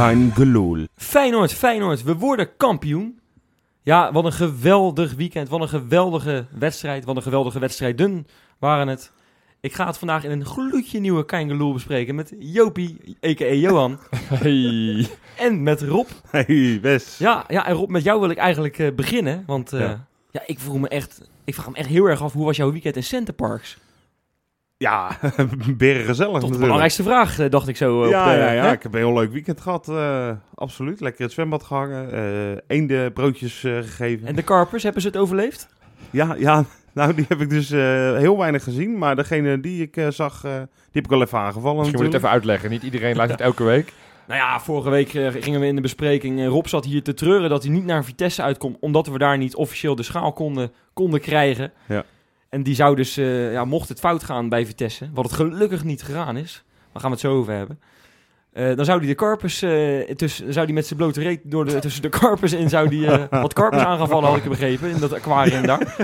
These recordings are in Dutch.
Kein gelul. Feyenoord, Feyenoord, we worden kampioen. Ja, wat een geweldig weekend. Wat een geweldige wedstrijd. Wat een geweldige wedstrijden waren het. Ik ga het vandaag in een gloedje nieuwe Kangeloel bespreken met Jopie, a.k.a. Johan. Hey. En met Rob. Hey, Wes. Ja, ja, en Rob, met jou wil ik eigenlijk eh, beginnen. Want eh, ja. Ja. ik vroeg me echt... Ik vraag me echt heel erg af, hoe was jouw weekend in Center Parks? Ja, beren gezellig Toch de natuurlijk. belangrijkste vraag, eh, dacht ik zo. op Ja, de- ja, ja, hè? ik heb een heel leuk weekend gehad. eh, absoluut. Lekker in het zwembad gehangen. eh eenden broodjes eh, gegeven. En de Karpers, hebben ze het overleefd? Ja, ja, nou die heb ik dus eh, heel weinig gezien. Maar degene die ik eh, zag, eh, die heb ik wel even aangevallen Misschien moet je het even uitleggen. Niet iedereen luistert elke week. Nou ja, vorige week eh, gingen we in de bespreking. eh, Rob zat hier te treuren dat hij niet naar Vitesse uitkomt. Omdat we daar niet officieel de schaal konden, konden krijgen. Ja. En die zou dus, eh, ja, mocht het fout gaan bij Vitesse. Wat het gelukkig niet gegaan is. Daar gaan we het zo over hebben. eh, dan zou hij de karpers, eh, tussen, zou die met zijn blote reet door de, tussen de karpers in, zou die eh, wat karpers aan gaan vallen, had ik begrepen, in dat aquarium daar.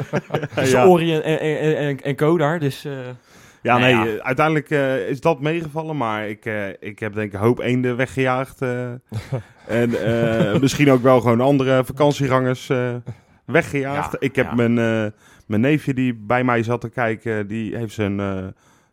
Tussen Ja. Ori en, en, en, en, en Co daar, dus... eh, Ja, nee, Nou ja. eh, uiteindelijk eh, is dat meegevallen. Maar ik, eh, ik heb denk ik een hoop eenden weggejaagd. eh. en eh, misschien ook wel gewoon andere vakantiegangers eh, weggejaagd. Ja, ik heb mijn, eh, mijn neefje die bij mij zat te kijken, die heeft zijn, eh,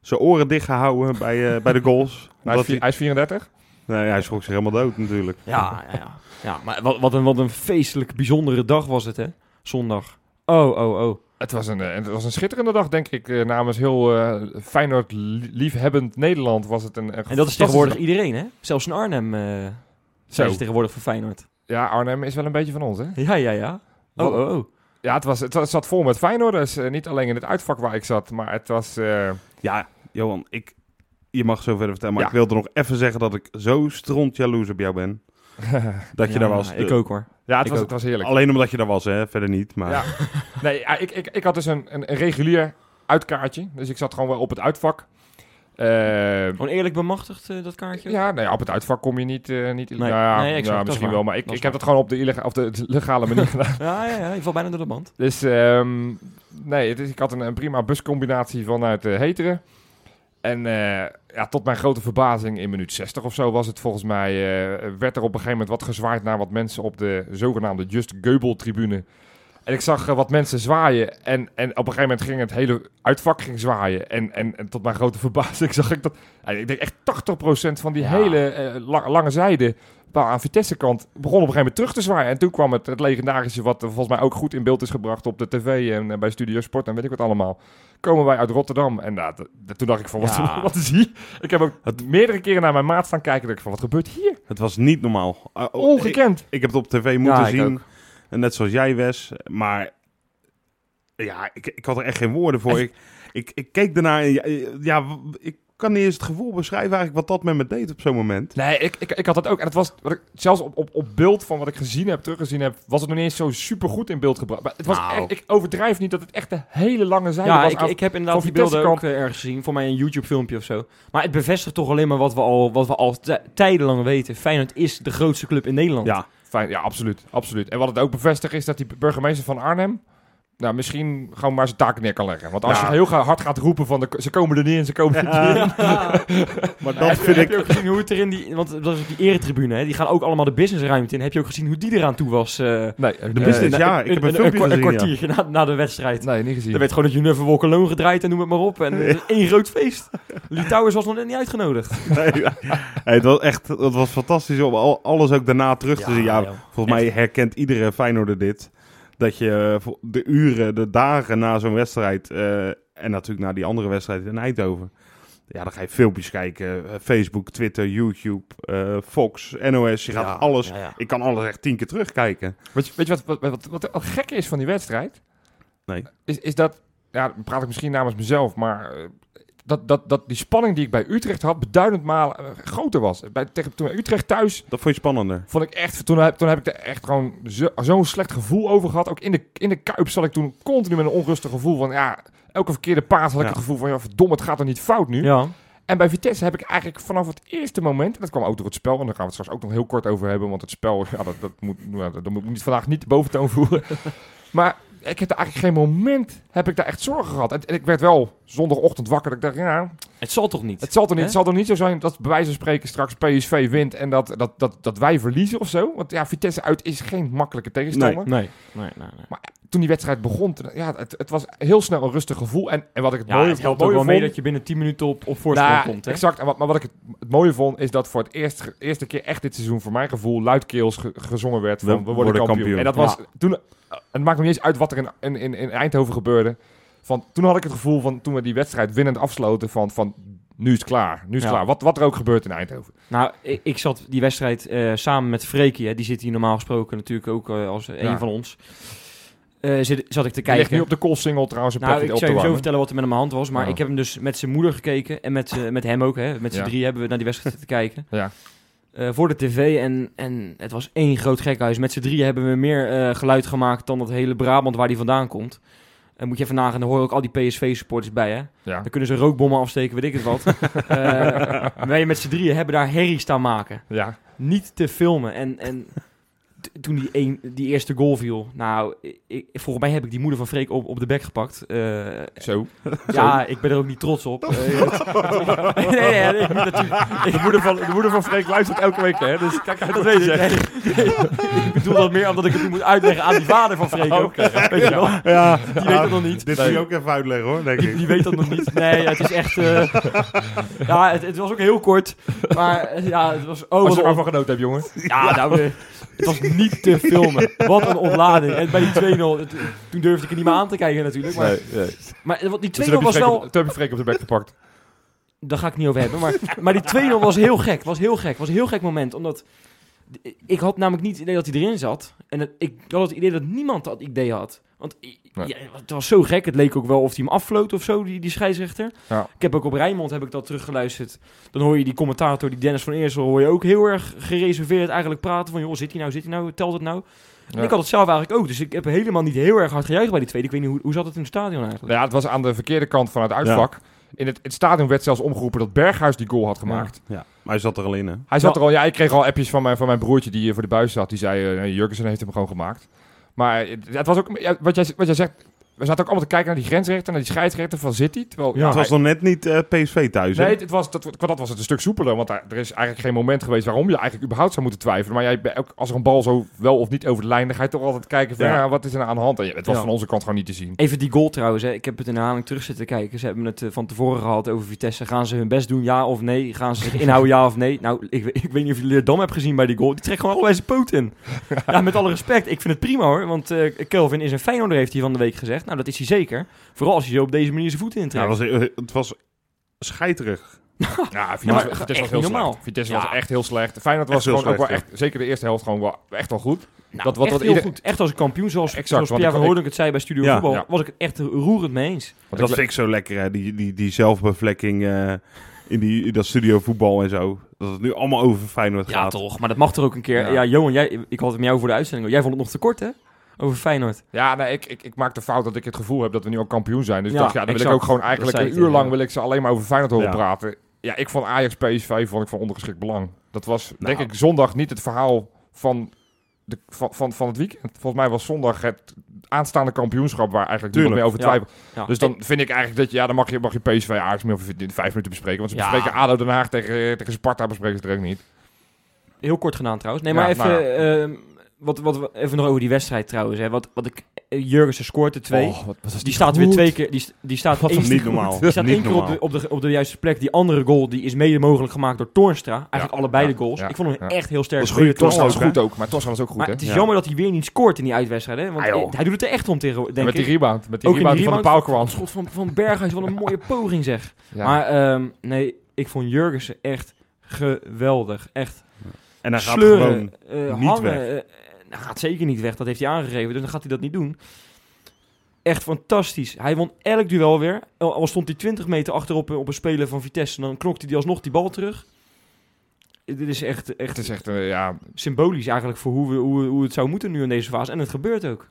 zijn oren dichtgehouden bij, eh, bij de goals. hij, is, hij is 34. Nee, hij schrok zich helemaal dood natuurlijk. Ja, ja, ja. ja maar wat, wat, een, wat een feestelijk bijzondere dag was het, hè? Zondag. Oh, oh, oh. Het was, een, eh, het was een schitterende dag, denk ik. Namens heel eh Feyenoord li- liefhebbend Nederland was het een, een En dat is tegenwoordig iedereen, hè? Zelfs in Arnhem eh zijn ze tegenwoordig voor Feyenoord. Ja, Arnhem is wel een beetje van ons, hè? Ja, ja, ja. Oh, oh, oh. Ja, het, was, het, was- zat vol met Feyenoorders. Eh, niet alleen in het uitvak waar ik zat, maar het was... eh, Ja, Johan, ik, je mag zo verder vertellen. Maar Ja. ik wilde nog even zeggen dat ik zo stront jaloers op jou ben. Dat je Ja, daar was. Ik ook, hoor. ja, het was, het was heerlijk. Alleen omdat je daar was, hè? Verder niet. Maar Ja. Nee, ik, ik, ik had dus een, een, een regulier uitkaartje. Dus ik zat gewoon wel op het uitvak. Eh, Gewoon eerlijk bemachtigd, eh, dat kaartje? ja, nee, op het uitvak kom je niet... eh niet Nee, nou ja, nee, exact, misschien wel, maar ik, ik heb dat gewoon op de, of de, legale manier gedaan. Ja, ja, ja. Ik val bijna door de band. Dus ehm, nee, het is, ik had een, een prima buscombinatie vanuit Heteren. En ja, tot mijn grote verbazing, in minuut 60 of zo was het volgens mij, werd er op een gegeven moment wat gezwaaid naar wat mensen op de zogenaamde Just Geubel-tribune. En ik zag eh, wat mensen zwaaien en, en op een gegeven moment ging het hele uitvak ging zwaaien. En, en, en tot mijn grote verbazing zag ik dat, ik denk echt 80% van die Ja. hele eh, la- lange zijde waar aan Vitesse kant begon op een gegeven moment terug te zwaaien. En toen kwam het, het legendarische, wat eh, volgens mij ook goed in beeld is gebracht op de tv en bij Studio Sport en weet ik wat allemaal. Komen wij uit Rotterdam. En nou, toen dacht ik van, wat, Ja. wat is hier? Ik heb ook meerdere keren naar mijn maat staan kijken. dacht ik van, wat gebeurt hier? het was niet normaal. Oh, ik, Ongekend. ik heb het op tv moeten Ja, zien. ook. En net zoals jij, Wes. Maar ja, ik, ik had er echt geen woorden voor. Ik, ik, ik keek daarna en ja, ja, ik kan niet eens het gevoel beschrijven eigenlijk wat dat met me deed op zo'n moment. Nee, ik, ik, ik had dat ook. En het was, wat ik, zelfs op, op, op beeld van wat ik gezien heb, teruggezien heb, was het nog niet eens zo super goed in beeld gebracht. Maar het was Nou. echt, ik overdrijf niet dat het echt een hele lange zijde Ja, was. ik, aan- ik heb inderdaad van die beelden ook eh, ergens gezien. Voor mij een YouTube-filmpje of zo. Maar het bevestigt toch alleen maar wat we al, wat we al tij- tijdenlang weten. Feyenoord is de grootste club in Nederland. Ja, Ja, absoluut, absoluut. En wat het ook bevestigt is dat die burgemeester van Arnhem... Nou, misschien gewoon maar zijn taak neer kan leggen. Want als Ja. je heel ga- hard gaat roepen van... De, ze komen er niet in, ze komen er niet in. maar dat vind heb je ik... ook gezien hoe het er in die... Want dat is op die eretribune, hè? Die gaan ook allemaal de businessruimte in. Heb je ook gezien hoe die eraan toe was? eh, Nee, De eh, business, ja, ik heb een een, een ja. kwartiertje na, na de wedstrijd. Nee, niet gezien. Er werd gewoon het Junever Wolkeloon gedraaid en noem het maar op. En één groot feest. Litouwers was nog net niet uitgenodigd. Nee. Hey, het was echt, het was fantastisch om al, alles ook daarna terug te zien. Ja, joh. volgens mij herkent iedere Feyenoorder dit. Dat je eh, voor de uren, de dagen na zo'n wedstrijd... eh, en natuurlijk na die andere wedstrijd in Eindhoven... Ja, dan ga je filmpjes kijken. eh, Facebook, Twitter, YouTube, eh, Fox, NOS. Je gaat Ja, alles... ja, ja. Ik kan alles echt tien keer terugkijken. Weet je, weet je wat, wat, wat, wat wat gek is van die wedstrijd? Nee. Is, is dat, ja, dan praat ik misschien namens mezelf, maar eh, dat, dat, dat die spanning die ik bij Utrecht had beduidend malen eh, groter was. Bij, tegen, toen bij Utrecht thuis Dat vond je spannender. vond ik echt, toen heb, toen heb ik er echt gewoon zo- zo'n slecht gevoel over gehad. Ook in de, in de Kuip zat ik toen continu met een onrustig gevoel van, ja, elke verkeerde paas had ik Ja. het gevoel van, ja, verdomme, het gaat er niet fout nu. Ja. En bij Vitesse heb ik eigenlijk vanaf het eerste moment, en dat kwam ook door het spel, en daar gaan we het straks ook nog heel kort over hebben, want het spel, ja, dat, dat, moet, nou, dat moet niet, vandaag niet de boventoon voeren. maar ik heb er eigenlijk geen moment, heb ik daar echt zorgen gehad. En, en ik werd wel zondagochtend wakker. Dat ik dacht, ja, Het zal toch niet? het zal toch niet, Hè? het zal toch niet zo zijn dat bij wijze van spreken straks PSV wint en dat, dat, dat, dat wij verliezen of zo? Want ja, Vitesse uit is geen makkelijke tegenstander. Nee, nee, nee. nee. Toen die wedstrijd begon, ja, het, het was heel snel een rustig gevoel. En, en wat ik het Ja, mooie, het helpt mooie ook wel mee vond- dat je binnen 10 minuten op, op voorsprong Nou, komt. Hè? Exact. En wat, maar wat ik het, het mooie vond, is dat voor het eerst, eerste keer echt dit seizoen, voor mijn gevoel, luidkeels ge- gezongen werd van We we, worden worden kampioen. kampioen. En dat was toen, eh, het maakt me niet eens uit wat er in, in, in, in Eindhoven gebeurde. Van, toen had ik het gevoel van, toen we die wedstrijd winnend afsloten, van, van nu is het klaar. Nu is het Ja. klaar. Wat, wat er ook gebeurt in Eindhoven. Nou, ik, ik zat die wedstrijd eh, samen met Freekie, hè, die zit hier normaal gesproken natuurlijk ook eh, als een Ja. van ons. Eh, zit, zat ik te Hij ligt kijken. nu op de koolsingel trouwens. Een Nou, ik op zou te je zo vertellen wat er met hem aan de hand was. Maar Ja. ik heb hem dus met zijn moeder gekeken. En met, met hem ook. Hè. Met z'n drie hebben we naar die wedstrijd zitten kijken. Ja. Voor de tv. En, en het was één groot gekhuis. Met z'n drieën hebben we meer geluid gemaakt dan dat hele Brabant waar die vandaan komt. En moet je even nagaan, daar horen ook al die PSV-supporters bij, hè? Ja. Dan kunnen ze rookbommen afsteken, weet ik het wat. Eh, wij met z'n drieën hebben daar herrie staan maken. ja. Niet te filmen. En, en toen die, een, die eerste goal viel, nou, ik, volgens mij heb ik die moeder van Freek op, op de bek gepakt. Eh, Zo. ja, ik ben er ook niet trots op. Eh, nee, nee, nee, ik. De moeder van, de moeder van Freek luistert elke week, hè? Dus kijk uit Dat weet ik. Nee, nee. ik bedoel dat meer omdat ik het nu moet uitleggen aan die vader van Freek ook. Weet je wel? Ja, Die weet het nog niet. Dit Nee. moet je ook even uitleggen hoor, denk Die, ik. die weet dat nog niet. Nee, het is echt... eh, ja, het, het was ook heel kort. Maar ja, het was... Oh, Als wat je een ervan genoten hebt, jongen. Ja, nou, eh, het was niet te filmen. Wat een ontlading. En bij die 2-0, het- toen durfde ik er niet meer aan te kijken natuurlijk. Maar, nee. maar eh, wat die 2-0 Dus toen heb je was wel... op- Toen heb je Freek op de bek gepakt. Daar ga ik niet over hebben. Maar, maar die 2-0 was heel gek. Was heel gek. Was een heel gek moment. Omdat ik had namelijk niet het idee dat hij erin zat. En het, ik had het idee dat niemand dat idee had. Want ja, het was zo gek. Het leek ook wel of hij hem affloot of zo, die, die scheidsrechter. Ja. Ik heb ook op Rijnmond heb ik dat teruggeluisterd. Dan hoor je die commentator, die Dennis van Eersel, hoor je ook heel erg gereserveerd eigenlijk praten. Van joh, zit hij nou, zit hij nou, telt het nou? En ik had het zelf eigenlijk ook. Dus ik heb helemaal niet heel erg hard gejuicht bij die tweede. Ik weet niet, hoe, hoe zat het in het stadion eigenlijk? Ja, het was aan de verkeerde kant van het uitvak. In het, het stadion werd zelfs omgeroepen dat Berghuis die goal had gemaakt. Ja, maar hij zat er al in hè. Hij zat Ja. er al, ja, ik kreeg al appjes van mijn, van mijn broertje die eh, voor de buis zat. Die zei, Jurgensen heeft hem gewoon gemaakt. Maar het was ook, wat, jij, wat jij zegt, we zaten ook allemaal te kijken naar die grensrechter, naar die scheidsrechter van City. Terwijl, ja, het was hij- nog net niet eh, PSV thuis hè. Nee, het was, dat, dat was het een stuk soepeler. Want daar, er is eigenlijk geen moment geweest waarom je eigenlijk überhaupt zou moeten twijfelen. Maar jij, ook, als er een bal zo wel of niet over de lijn, dan ga je toch altijd kijken van, Ja. ja. wat is er nou aan de hand? En ja, het was Ja. van onze kant gewoon niet te zien. Even die goal trouwens. Hè. Ik heb het in herhaling terug zitten kijken. Ze hebben het eh, van tevoren gehad over Vitesse. Gaan ze hun best doen, ja of nee? Gaan ze zich inhouden, ja of nee? Nou, ik, ik weet niet of je Leerdam hebt gezien bij die goal. Die trekt gewoon allebei zijn poot in. Ja, met alle respect. Ik vind het prima hoor. Want eh Kelvin is een Feyenoorder, heeft hij van de week gezegd. Nou, dat is hij zeker. Vooral als hij zo op deze manier zijn voeten Ja, intrekt. het, was, eh, het was scheiterig. Ja, Vitesse, was niet heel normaal. slecht. Vitesse Ja. was echt heel slecht. Feyenoord was gewoon ook wel echt, zeker de eerste helft, gewoon wel, echt wel goed. Nou, dat wat- echt wat heel ieder- goed. Echt als een kampioen, zoals, Exact, zoals Pierre ik- van Hooydonk het zei bij Studio Ja. Voetbal. Ja. Was ik het echt roerend mee eens. Want dat ik- vind ik zo lekker hè, die, die, die zelfbevlekking eh, in, die, in dat studio voetbal en zo. Dat het nu allemaal over Feyenoord Ja, gaat. toch. Maar dat mag er ook een keer. Ja, Ja. Johan, jij, ik had het met jou voor de uitzending. Jij vond het nog te kort, hè? Over Feyenoord. Ja, nee, ik, ik, ik maak de fout dat ik het gevoel heb dat we nu al kampioen zijn. Dus Ja, ik dacht, ja, dan wil ik ook gewoon eigenlijk een uur lang wil ik ze alleen maar over Feyenoord horen Ja. praten. Ja, ik vond Ajax PSV vond ik van ondergeschikt belang. Dat was denk Nou. ik zondag niet het verhaal van, de, van, van, van het weekend. Volgens mij was zondag het aanstaande kampioenschap waar eigenlijk niemand meer over twijfelt. Ja. Dus dan vind ik eigenlijk dat je, ja, dan mag je, mag je PSV Ajax meer over in vijf minuten bespreken. Want ze bespreken ADO Den Haag tegen, tegen Sparta bespreken ze er ook niet. Heel kort gedaan trouwens. Nee, maar even, nou ja. Wat, wat, we- even nog over die wedstrijd trouwens. Hè. Wat, wat ik, eh, Jurgensen scoort er twee. Oh, wat, wat was die staat weer twee keer. Die, die staat Wat één Niet keer- normaal. Die staat Niet één keer op de, op, de, op de juiste plek. Die andere goal die is mede mogelijk gemaakt door Toornstra. Eigenlijk Ja, allebei ja, de goals. ja, ik vond hem ja. echt heel sterk. Goede was goed ook, maar Tosca was ook goed, Maar hè? het is Ja. jammer dat hij weer niet scoort in die uitwedstrijd. Hè? Want Ah, eh, hij doet het er echt om tegen, denk met die rebound, met die Ook rebound die van de. Schot van, van Berghuis, wat een mooie poging zeg. Maar ehm, nee, ik vond Jurgensen echt geweldig. Echt En hij gaat sleuren, gewoon... eh, niet hangen. weg. Hij gaat zeker niet weg, dat heeft hij aangegeven. Dus dan gaat hij dat niet doen. Echt fantastisch. Hij won elk duel weer. Al al stond hij 20 meter achterop eh, op een speler van Vitesse. Dan knokte hij alsnog die bal terug. Dit is echt, Het echt is echt, eh, ja... symbolisch eigenlijk voor hoe, we, hoe, hoe het zou moeten nu in deze fase. En het gebeurt ook.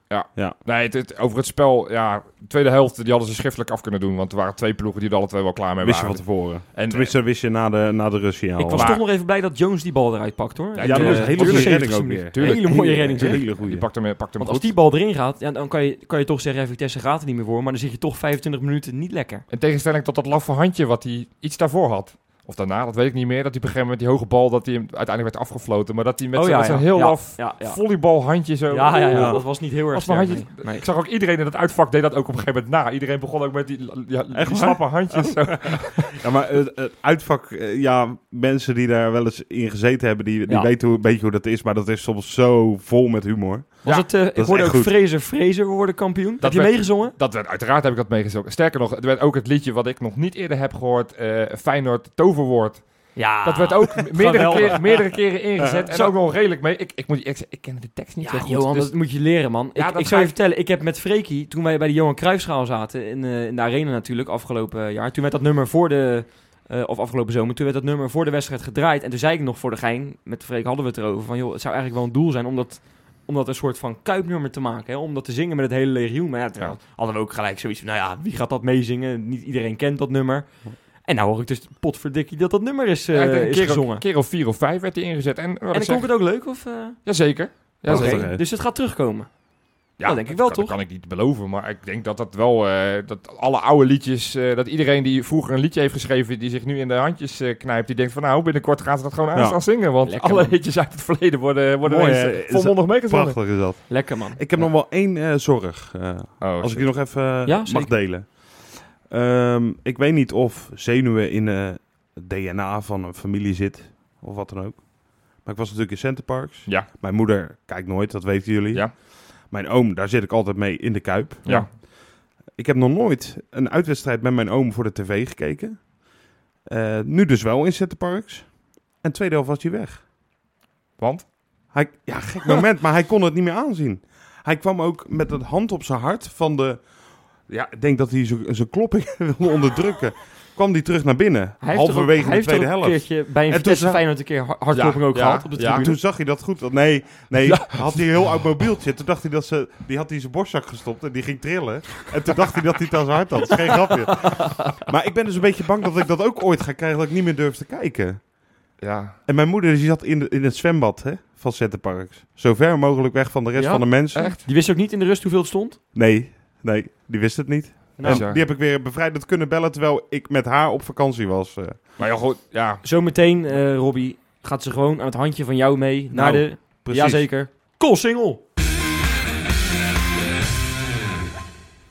Nee, het, het- over het spel, ja, de tweede helft, die hadden ze schriftelijk af kunnen doen. Want er waren twee ploegen die er alle twee wel klaar mee Wist je waren. van tevoren. En, Tenminste, wist je na de, na de Russia ik was maar- toch nog even blij dat Jones die bal eruit pakt, hoor. Ja, Ja, dat was een Eh, hele tot de goede 70ste redding ook weer. Tuurlijk. Hele mooie redding. Een zeg. hele goede. die pakte hem, pakte hem Want als goed. die bal erin gaat, ja, dan kan je, kan je toch zeggen, Vitesse gaat er niet meer voor. Maar dan zit je toch 25 minuten niet lekker. In tegenstelling tot dat laffe handje wat hij iets daarvoor had. Of daarna, dat weet ik niet meer. Dat hij op een gegeven moment die hoge bal, dat hij hem uiteindelijk werd afgefloten. Maar dat hij met Oh, zo'n ja, met ja. heel Ja, ja. volleybalhandje zo. Ja, ja, ja, Ja. dat was niet heel erg Als mijn sterk, handje, nee. Nee. Ik zag ook iedereen in het uitvak deed dat ook op een gegeven moment na. Iedereen begon ook met die, ja, die slappe handjes. Zo. Ja, maar het, het uitvak, eh, ja, mensen die daar wel eens in gezeten hebben, die, die Ja. weten hoe, een beetje hoe dat is. Maar dat is soms zo vol met humor. Was Ja, het, eh, ik hoorde ook goed. Fraser Fraser worden kampioen. Heb je werd- meegezongen? Dat werd, uiteraard heb ik dat meegezongen. Sterker nog, er werd ook het liedje wat ik nog niet eerder heb gehoord. eh Feyenoord Toverwoord. Ja. Dat werd ook meerdere, keren, meerdere keren ingezet. en Zo- ook nog redelijk mee. Ik, ik, moet, ik, ik ken de tekst niet Ja, zo goed. Johan, dus- dat moet je leren, man. Ja, ik, dat ik zou je vertellen, ik heb met Freekie, toen wij bij de Johan Cruijffschaal zaten, in, eh, in de arena natuurlijk, afgelopen jaar. Toen werd dat nummer voor de, eh, of afgelopen zomer, toen werd dat nummer voor de wedstrijd gedraaid. En toen zei ik nog voor de gein, met Freek hadden we het erover, van joh, het zou eigenlijk wel een doel zijn om dat, om dat een soort van kuipnummer te maken. Hè? Om dat te zingen met het hele legioen. Maar ja, toen Ja. hadden we ook gelijk zoiets van, nou ja, wie gaat dat meezingen? Niet iedereen kent dat nummer. En nou hoor ik dus potverdikkie dat dat nummer is, eh, Ja, een keer, gezongen. Een keer of vier of vijf werd hij ingezet. En, En ik vond het ook leuk, of... eh? Jazeker. Oké, Jazeker. hè? Dus het gaat terugkomen. Ja, dat denk ik wel, kan, toch? Dat kan ik niet beloven, maar ik denk dat dat wel, eh, dat alle oude liedjes, eh, dat iedereen die vroeger een liedje heeft geschreven, die zich nu in de handjes eh, knijpt, die denkt van nou, binnenkort gaan ze dat gewoon aan Ja. staan zingen, want Lekker, alle man. liedjes uit het verleden worden, worden Mooi, eh, volmondig meegezongen. Prachtig is dat. Lekker, man. Ik heb nog wel één eh, zorg, eh, Oh, als ik die nog even Ja, mag delen. Ehm, ik weet niet of zenuwen in eh, het DNA van een familie zit, of wat dan ook. Maar ik was natuurlijk in Center Parks. Ja, Mijn moeder kijkt nooit, dat weten jullie. Ja. Mijn oom, daar zit ik altijd mee in de Kuip. ja. Ik heb nog nooit een uitwedstrijd met mijn oom voor de tv gekeken. Eh, nu dus wel in Center Parks. En tweede helft was hij weg. Want? Hij, ja, gek moment, maar hij kon het niet meer aanzien. Hij kwam ook met een hand op zijn hart van de... Ja, ik denk dat hij zijn zijn klopping wilde onderdrukken. Kwam hij terug naar binnen, Hij heeft toch ook- halverwege hij de heeft tweede ook helft. een keertje bij een En toen Vitesse zag- Feyenoord een keer har- hartklopping Ja, ook ja, gehad op de ja. tribune. Toen zag hij dat goed. Nee, nee Ja. had hij een heel oud mobieltje. Toen dacht hij dat ze... Die had hij in zijn borstzak gestopt en die ging trillen. En toen dacht hij dat hij het aan zijn hart had. Dat is geen grapje. Maar ik ben dus een beetje bang dat ik dat ook ooit ga krijgen. Dat ik niet meer durf te kijken. Ja. En mijn moeder die zat in, de, in het zwembad hè, van Centerparks. Zo ver mogelijk weg van de rest Ja, van de mensen. Echt? Die wist ook niet in de rust hoeveel het stond? Nee, nee, die wist het niet. Nou, en die heb ik weer bevrijd kunnen bellen terwijl ik met haar op vakantie was. eh. Maar ja, goed, ja. Zometeen, eh Robbie, gaat ze gewoon aan het handje van jou mee naar Nou, de... precies. Jazeker. Cool single!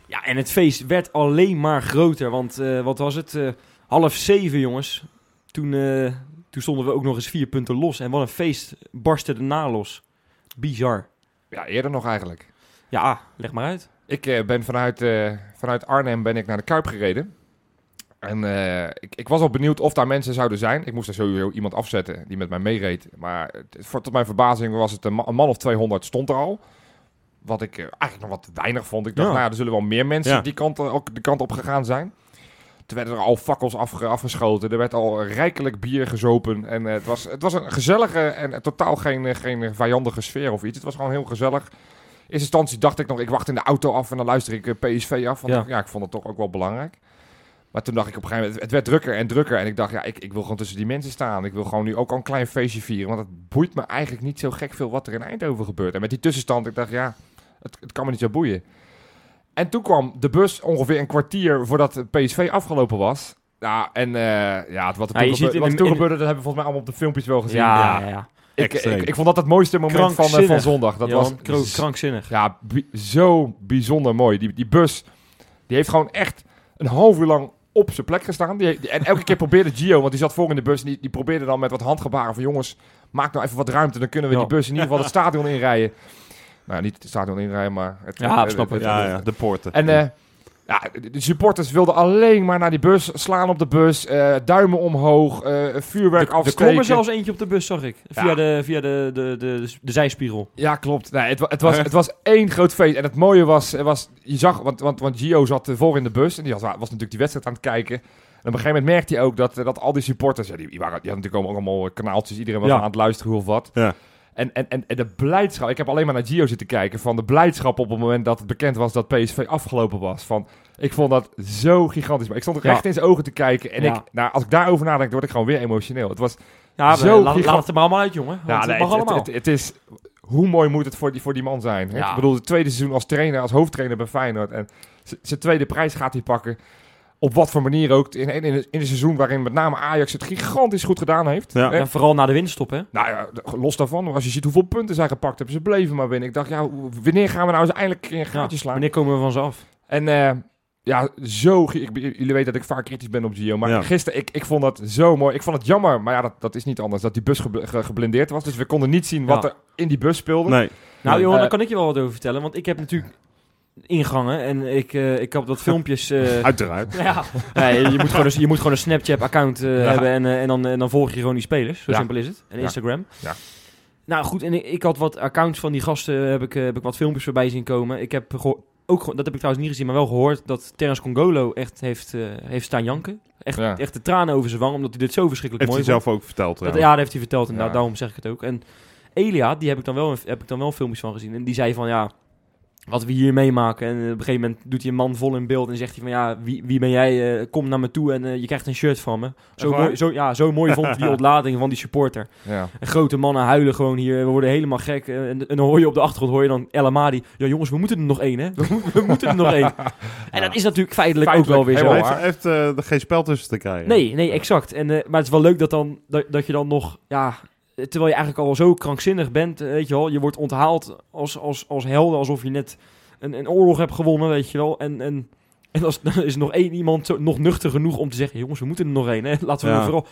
Ja, en het feest werd alleen maar groter. Want eh, wat was het? Eh, half zeven, jongens. Toen, eh, toen stonden we ook nog eens vier punten los. En wat een feest barstte erna los. Bizar. ja, eerder nog eigenlijk. Ja, leg maar uit. Ik eh, ben vanuit, eh, vanuit Arnhem ben ik naar de Kuip gereden. En eh, ik, ik was al benieuwd of daar mensen zouden zijn. Ik moest er sowieso iemand afzetten die met mij meereed. Maar het- voor, tot mijn verbazing was het een, ma- een man of 200 stond er al. Wat ik eigenlijk nog wat weinig vond. Ik dacht, Ja. nou ja, er zullen wel meer mensen Ja. die kant, ook de kant op gegaan zijn. Toen werden er al fakkels afge- afgeschoten. Er werd al rijkelijk bier gezopen. En het, was, het was een gezellige en totaal geen, geen vijandige sfeer of iets. Het was gewoon heel gezellig. In eerste instantie dacht ik nog, ik wacht in de auto af en dan luister ik eh, PSV af. Want Ja. ik- ja, ik vond het toch ook wel belangrijk. Maar toen dacht ik op een gegeven moment, het werd drukker en drukker. En ik dacht, ja, ik, ik wil gewoon tussen die mensen staan. Ik wil gewoon nu ook al een klein feestje vieren. Want het boeit me eigenlijk niet zo gek veel wat er in Eindhoven gebeurt. En met die tussenstand, ik dacht, ja, het, het kan me niet zo boeien. En toen kwam de bus ongeveer een kwartier voordat PSV afgelopen was. Ja, en eh, ja, het- wat er toen, je ziet gebe- in wat de- er toen in- gebeurde, dat hebben we volgens mij allemaal op de filmpjes wel gezien. Ja, ja, ja. Ik, ik, ik vond dat het mooiste moment van, eh, van zondag. Dat Johan, was krankzinnig. ja, bi- zo bijzonder mooi. Die, die bus, die heeft gewoon echt een half uur lang op zijn plek gestaan. Die, die- en elke keer probeerde Gio, want die zat voor in de bus, en die, die probeerde dan met wat handgebaren van jongens, maak nou even wat ruimte, dan kunnen we Ja. die bus in ieder geval het stadion inrijden. Nou, niet het stadion inrijden, maar... Het, Ja, het- het- Ja, het- ja, de poorten. En eh, ja, de supporters wilden alleen maar naar die bus, slaan op de bus, eh, duimen omhoog, eh, vuurwerk Er- er afsteken. klom er zelfs eentje op de bus, zag ik. Via, Ja. de, via de, de, de, de zijspiegel. Ja, klopt. Nee, het, het, was, het was één groot feest. En het mooie was, er was je zag, want, want, want Gio zat eh, voor in de bus. En die had, was natuurlijk die wedstrijd aan het kijken. En op een gegeven moment merkte hij ook dat, dat al die supporters, ja, die, die, waren, die hadden natuurlijk allemaal, allemaal kanaaltjes, iedereen was Ja. aan het luisteren hoe of wat. Ja. En, en, en, en de blijdschap, ik heb alleen maar naar Gio zitten kijken, van de blijdschap op het moment dat het bekend was dat PSV afgelopen was. Van, ik vond dat zo gigantisch. Maar ik stond er Ja. echt in zijn ogen te kijken. En Ja. ik, nou, als ik daarover nadenk, word ik gewoon weer emotioneel. Het was Ja, Zo laat, laat het er maar allemaal uit, jongen. Want ja, het nee, mag het, allemaal. het, het, het is, hoe mooi moet het voor die, voor die man zijn? hè? Ik bedoel, het tweede seizoen als trainer, als hoofdtrainer bij Feyenoord. En zijn tweede prijs gaat hij pakken. Op wat voor manier ook. In, in, in, een- in een seizoen waarin met name Ajax het gigantisch goed gedaan heeft. Ja. Ja, vooral na de winststop, hè? Nou ja, los daarvan, als je ziet hoeveel punten zij gepakt hebben, ze bleven maar winnen. Ik dacht, ja, wanneer gaan we nou eens eindelijk een Ja, gaatje slaan? wanneer komen we van ze af? En eh, ja, zo... Ik, jullie weten dat ik vaak kritisch ben op Gio. Maar Ja. gisteren, ik, ik vond dat zo mooi. Ik vond het jammer, maar ja, dat, dat is niet anders. Dat die bus gebl- ge- geblindeerd was. Dus we konden niet zien wat Ja. er in die bus speelde. Nee. Nou, Nee, joh, eh, daar kan ik je wel wat over vertellen. Want ik heb natuurlijk ingangen en ik, eh, ik heb wat filmpjes... eh, Uiteraard. ja, nee, je, moet gewoon een, je moet gewoon een Snapchat-account eh, Ja. hebben en, eh, en, dan, en dan volg je gewoon die spelers. Zo Ja. simpel is het. En Ja. Instagram. Ja. Nou goed, en ik, ik had wat accounts van die gasten, heb ik, eh, heb ik wat filmpjes voorbij zien komen. Ik heb ook, dat heb ik trouwens niet gezien, maar wel gehoord dat Terence Congolo echt heeft, eh, heeft staan janken. Echt, Ja. echt de tranen over zijn wang, omdat hij dit zo verschrikkelijk Heeft hij mooi vond. zelf ook verteld. Dat, ja, dat heeft hij verteld Ja. daarom zeg ik het ook. En Elia, die heb ik dan wel, heb ik dan wel filmpjes van gezien. En die zei van, ja, wat we hier meemaken. En op een gegeven moment doet hij een man vol in beeld en zegt hij van, ja, wie, wie ben jij? Eh, kom naar me toe en eh, je krijgt een shirt van me. Zo mooi, zo, ja, zo mooi vond hij die ontlading van die supporter. Ja. En grote mannen huilen gewoon hier. We worden helemaal gek. En, en dan hoor je op de achtergrond hoor je dan El Amadi. Ja, jongens, we moeten er nog één, hè? We, we moeten er nog één. En dat is natuurlijk feitelijk, Feitelijk, ook wel weer zo. Hij heeft, heeft eh, geen spel tussen te krijgen. Nee, nee, exact. En, eh, maar het is wel leuk dat, dan, dat, dat je dan nog, ja, terwijl je eigenlijk al zo krankzinnig bent, eh, weet je wel, je wordt onthaald als, als, als helden, alsof je net een, een oorlog hebt gewonnen, weet je wel. En, en, en als, dan is er nog één iemand zo, nog nuchter genoeg om te zeggen, jongens, we moeten er nog één, hè. Laten we Ja. vooral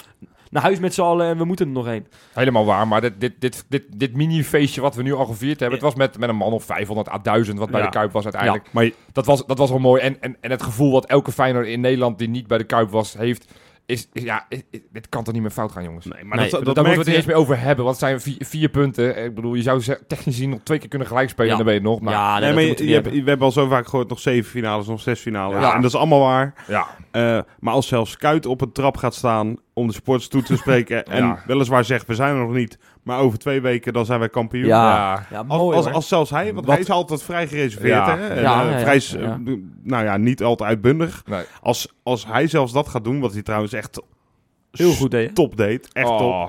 naar huis met z'n allen en we moeten er nog één. Helemaal waar, maar dit, dit, dit, dit, dit mini-feestje wat we nu al gevierd hebben, het was met, met een man of 500 à 1000 wat bij Ja. de Kuip was uiteindelijk. Maar je- Dat, was, dat was wel mooi. En, en, en het gevoel wat elke Feyenoord in Nederland die niet bij de Kuip was, heeft, is, is ja, dit kan toch niet meer fout gaan, jongens. nee, maar Nee, dat, Daar dat, moeten we het eens meer over hebben, want het zijn vier, vier punten. Ik bedoel, je zou technisch gezien nog twee keer kunnen gelijk spelen Ja. en dan ben je het nog. Maar ja, nee, Nee, maar je, we je niet hebt, we hebben al zo vaak gehoord nog zeven finales, nog zes finales. Ja. En dat is allemaal waar. ja. Eh, maar als zelfs Kuit op een trap gaat staan om de sports toe te spreken... en Ja. weliswaar zegt, we zijn er nog niet... maar over twee weken dan zijn wij kampioen. Ja. Ja, Als, mooi als, als zelfs hij, want Wat- hij is altijd vrij gereserveerd. Ja. Hè? En, Ja, eh, vrij, nou ja, niet altijd uitbundig. Nee. Als, als hij zelfs dat gaat doen, wat hij trouwens echt Heel goed, hè? top deed. Echt top. Oh.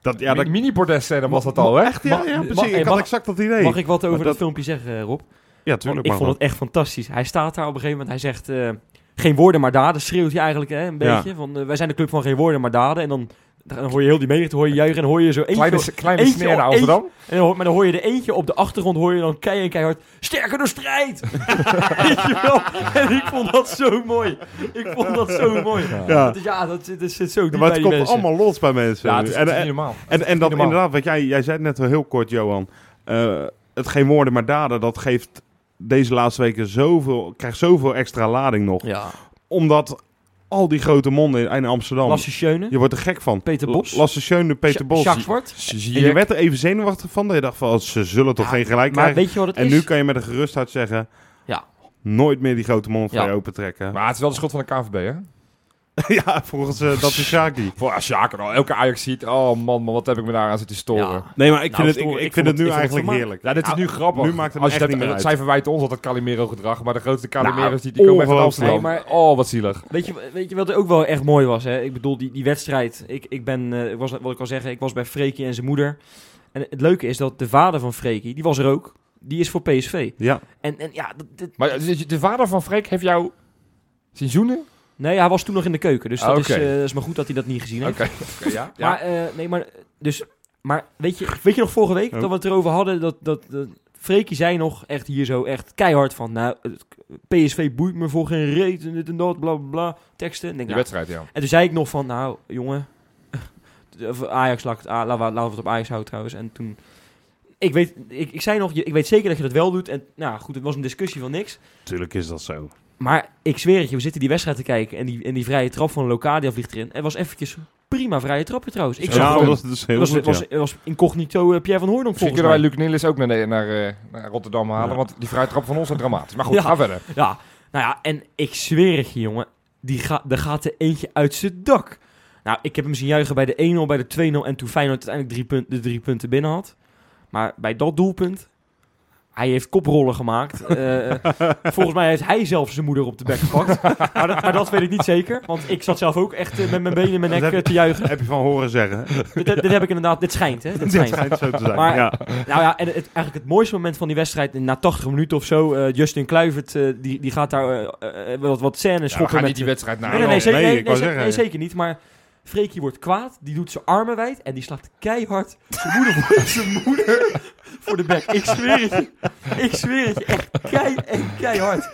Dat, ja, dat, mini-bordes-scène was dat al, hè? Echt, ja, Mag- ja mag- precies. hey, ik had mag- exact dat idee. Mag ik wat over dat, dat- filmpje zeggen, Rob? Ja, Want tuurlijk ik mag vond dat. het echt fantastisch. Hij staat daar op een gegeven moment. Hij zegt eh, geen woorden maar daden. Schreeuwt hij eigenlijk hè, een Ja. beetje. Van, eh, wij zijn de club van geen woorden maar daden. En dan, dan hoor je heel die menigte hoor je juichen. En hoor je zo eentje... Kleine, kleine eentje- sneer naar eentje- Amsterdam. en dan hoor, maar dan hoor je er eentje op de achtergrond. Hoor je dan kei en keihard... Sterker door strijd! Weet je wel? En ik vond dat zo mooi. Ik vond dat zo mooi. Ja. Dus ja, dat, zit- dat zit zo diep Maar bij het komt mensen. allemaal los bij mensen. Ja, het is, en, het is normaal. en, en dat normaal. inderdaad, wat jij, jij zei het net wel heel kort, Johan. Eh, het geen woorden maar daden, dat geeft deze laatste weken zoveel, krijgt zoveel extra lading nog. Ja. Omdat al die grote monden in Amsterdam, Lasse Schöne. je wordt er gek van. Peter Bos. Lasse Schöne, Peter Bos. Jacques Zwart. En je werd er even zenuwachtig van, dat je dacht van, ze zullen toch Ja, geen gelijk Maar krijgen. weet je wat het En is? nu kan je met een gerust hart zeggen, Ja. nooit meer die grote mond voor Ja. je open trekken. Maar het is wel de schuld van de KVB, hè? ja, volgens eh, dat is Shaki. Voor Sjaak al elke Ajax ziet, oh man, man, wat heb ik me daar aan zitten storen. Ja. Nee, maar ik Nou, vind het, ik, ik ik vind het nu het eigenlijk heerlijk. Ja, dit is nu grappig. nu maakt het Als je echt dat, niet meer Zij verwijten ons altijd Calimero-gedrag, maar de grootste Calimero's Nou, die, die komen echt. Amsterdam. Nee, maar- Oh, wat zielig. Weet je, weet je wat ook wel echt mooi was? Hè? Ik bedoel, die, die wedstrijd. Ik, ik ben, eh, was, wat ik al zeggen, ik was bij Freekie en zijn moeder. En het leuke is dat de vader van Freekie, die was er ook. Die is voor PSV. Ja, En, en ja, dat, dat- Maar de, de vader van Freek heeft jou zien zoenen? Nee, hij was toen nog in de keuken. Dus dat, is, eh, dat is maar goed dat hij dat niet gezien heeft. Oké, ja. ja. Maar, eh, nee, maar, dus, maar weet, je, weet je nog vorige week Oh. dat we het erover hadden? Dat, dat, dat Freekie zei nog echt hier zo echt keihard van... Nou, PSV boeit me voor geen reet en dit en dat, bla bla bla. Teksten. Denk, Die nou, wedstrijd, ja. En toen zei ik nog van, nou, jongen, Ajax, laat laten, we, het op Ajax houden trouwens. En toen, ik weet, ik, ik zei nog, je- ik weet zeker dat je dat wel doet. En nou goed, het was een discussie van niks. natuurlijk is dat zo. Maar ik zweer het je, we zitten die wedstrijd te kijken en die, en die vrije trap van Locadia vliegt erin. Het was eventjes prima vrije trapje trouwens. Ik zag ja, dat was dus heel het was, goed, was, ja. was incognito eh, Pierre van Hooydonk Misschien volgens kunnen wij. Luc Niels ook naar, naar, eh, naar Rotterdam halen, Ja. want die vrije trap van ons is dramatisch. Maar goed, Ja. ga verder. Ja, nou ja, en ik zweer het je jongen. die ga, daar gaat er eentje uit zijn dak. Nou, ik heb hem zien juichen bij de 1-0, bij de 2-0 en toen Feyenoord uiteindelijk drie punt, de drie punten binnen had. Maar bij dat doelpunt, hij heeft koprollen gemaakt. Eh, volgens mij heeft hij zelf zijn moeder op de bek gepakt. maar, dat, maar dat weet ik niet zeker, want ik zat zelf ook echt eh, met mijn benen in mijn nek heb- eh, te juichen. Heb je van horen zeggen. dit, dit heb ik inderdaad, dit schijnt hè, dit Dit schijnt. zo te zijn. Maar- ja. Nou ja, en het, eigenlijk het mooiste moment van die wedstrijd, na 80 minuten of zo, eh, Justin Kluivert, eh, die, die gaat daar wat, wat scènes Ja, schoppen met... niet die wedstrijd na. nee, nee, nee, zeker, Nee, nee, zeker, zeker niet, maar Freekie wordt kwaad, die doet zijn armen wijd en die slaat keihard zijn moeder, voor, zijn moeder voor de bek. Ik zweer het je, ik zweer het je, echt kei keihard.